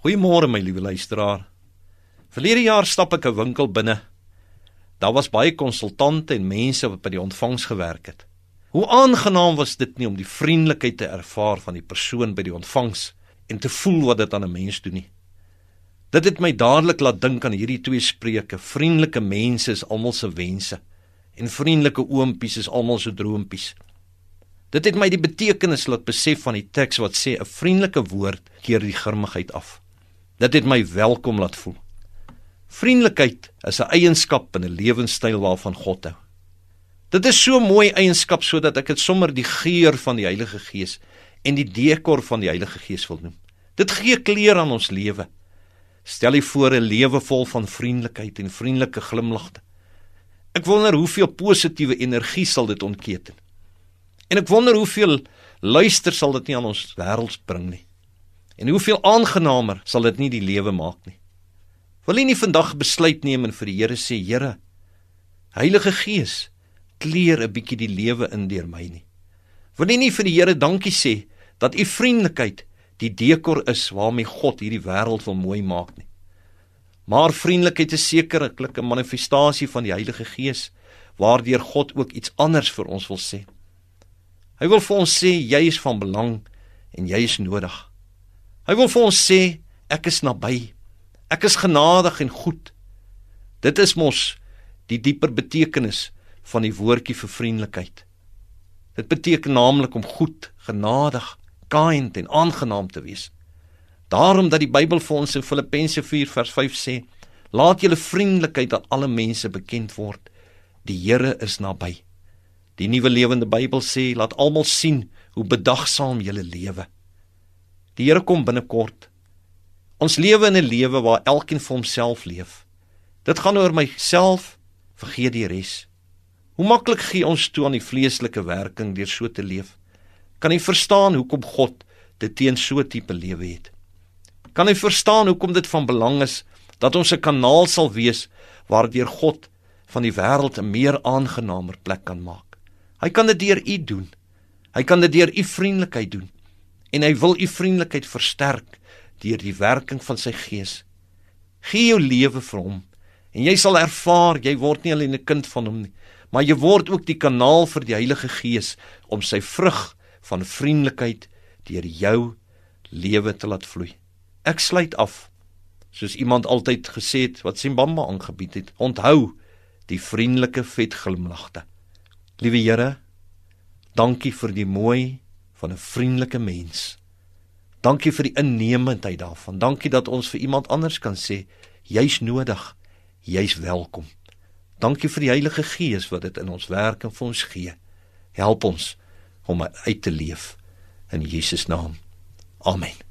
Goeiemôre my liewe luisteraar. Verlede jaar stap ek 'n winkel binne. Daar was baie konsultante en mense wat by die ontvangs gewerk het. Hoe aangenaam was dit nie om die vriendelikheid te ervaar van die persoon by die ontvangs en te voel wat dit aan 'n mens doen nie. Dit het my dadelik laat dink aan hierdie twee spreuke: Vriendelike mense is almal se wense en vriendelike oompies is almal se droompies. Dit het my die betekenis laat besef van die teks wat sê 'n vriendelike woord keer die grimmigheid af. Dit het my welkom laat voel. Vriendelikheid is 'n eienskap en 'n lewenstyl waarvan God hou. Dit is so 'n mooi eienskap sodat ek dit sommer die geur van die Heilige Gees en die dekor van die Heilige Gees wil noem. Dit gee kleur aan ons lewe. Stel jy voor 'n lewe vol van vriendelikheid en vriendelike glimlagte. Ek wonder hoeveel positiewe energie sal dit ontketen. En ek wonder hoeveel luister sal dit nie aan ons wêreld bring nie. En hoeveel aangenamer sal dit nie die lewe maak nie. Wil jy nie vandag besluit neem en vir die Here sê, Here, Heilige Gees, kleer 'n bietjie die lewe in deur my nie. Wil jy nie vir die Here dankie sê dat u vriendelikheid die dekor is waarmee God hierdie wêreld wil mooi maak nie. Maar vriendelikheid is sekerlik 'n manifestasie van die Heilige Gees waardeur God ook iets anders vir ons wil sê. Hy wil vir ons sê jy is van belang en jy is nodig. Hy wil vir ons sê ek is naby. Ek is genadig en goed. Dit is mos die dieper betekenis van die woordjie vir vriendelikheid. Dit beteken naamlik om goed, genadig, kind en aangenaam te wees. Daarom dat die Bybel vir ons in Filippense 4 vers 5 sê: "Laat julle vriendelikheid aan alle mense bekend word. Die Here is naby." Die Nuwe Lewende Bybel sê: "Laat almal sien hoe bedagsaam julle lewe." Die Here kom binnekort. Ons lewe in 'n lewe waar elkeen vir homself leef. Dit gaan oor myself, vergeet die res. Hoe maklik gee ons toe aan die vleeslike werking deur so te leef? Kan jy verstaan hoekom God dit teen so 'n tipe lewe het? Kan jy verstaan hoekom dit van belang is dat ons 'n kanaal sal wees waardeur God van die wêreld 'n meer aangenamer plek kan maak? Hy kan dit deur u doen. Hy kan dit deur u vriendelikheid doen en hy wil u vriendelikheid versterk deur die werking van sy gees. Gee jou lewe vir hom en jy sal ervaar jy word nie alleen 'n kind van hom nie, maar jy word ook die kanaal vir die Heilige Gees om sy vrug van vriendelikheid deur jou lewe te laat vloei. Ek sluit af. Soos iemand altyd gesê het wat Simbamba aangebied het, onthou die vriendelike vet glimlagte. Liewe Here, dankie vir die mooi van 'n vriendelike mens. Dankie vir die innemendheid daarvan. Dankie dat ons vir iemand anders kan sê jy's nodig. Jy's welkom. Dankie vir die Heilige Gees wat dit in ons werk en vir ons gee. Help ons om uit te leef in Jesus naam. Amen.